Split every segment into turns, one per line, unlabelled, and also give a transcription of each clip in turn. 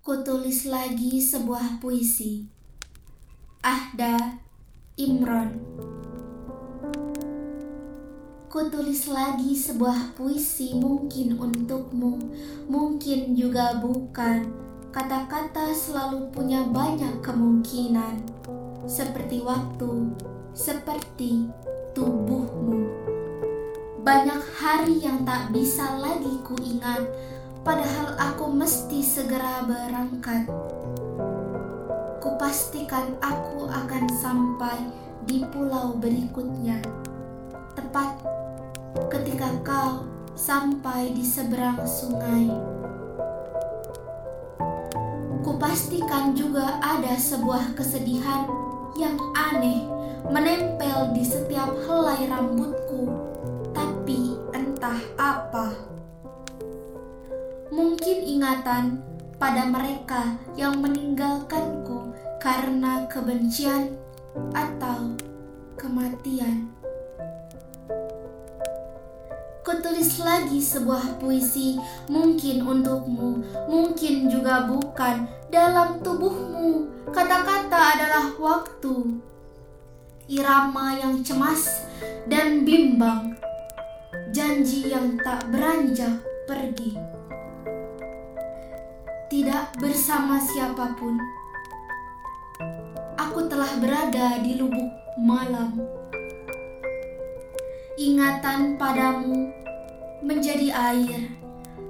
Kutulis lagi sebuah puisi. Ahda Imron. Kutulis lagi sebuah puisi mungkin untukmu, mungkin juga bukan. Kata-kata selalu punya banyak kemungkinan, seperti waktu, seperti tubuhmu. Banyak hari yang tak bisa lagi kuingat, padahal segera berangkat. Kupastikan aku akan sampai di pulau berikutnya, tepat ketika kau sampai di seberang sungai. Kupastikan juga ada sebuah kesedihan yang aneh menempel di setiap helai rambutku entah apa. Mungkin ingatan pada mereka yang meninggalkanku karena kebencian atau kematian. Kutulis lagi sebuah puisi, mungkin untukmu, mungkin juga bukan. Dalam tubuhmu, kata-kata adalah waktu. Irama yang cemas dan bimbang janji yang tak beranjak pergi. Tidak bersama siapa pun, aku telah berada di lubuk malam. Ingatan padamu menjadi air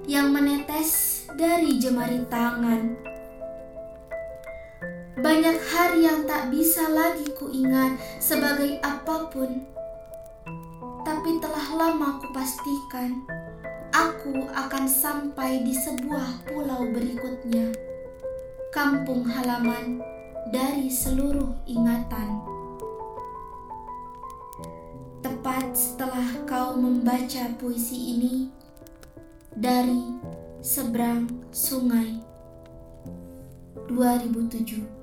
yang menetes dari jemari tangan. Banyak hari yang tak bisa lagi kuingat sebagai apa pun tapi telah lama kupastikan aku akan sampai di sebuah pulau berikutnya, kampung halaman dari seluruh ingatan. Tepat setelah kau membaca puisi ini dari seberang sungai 2007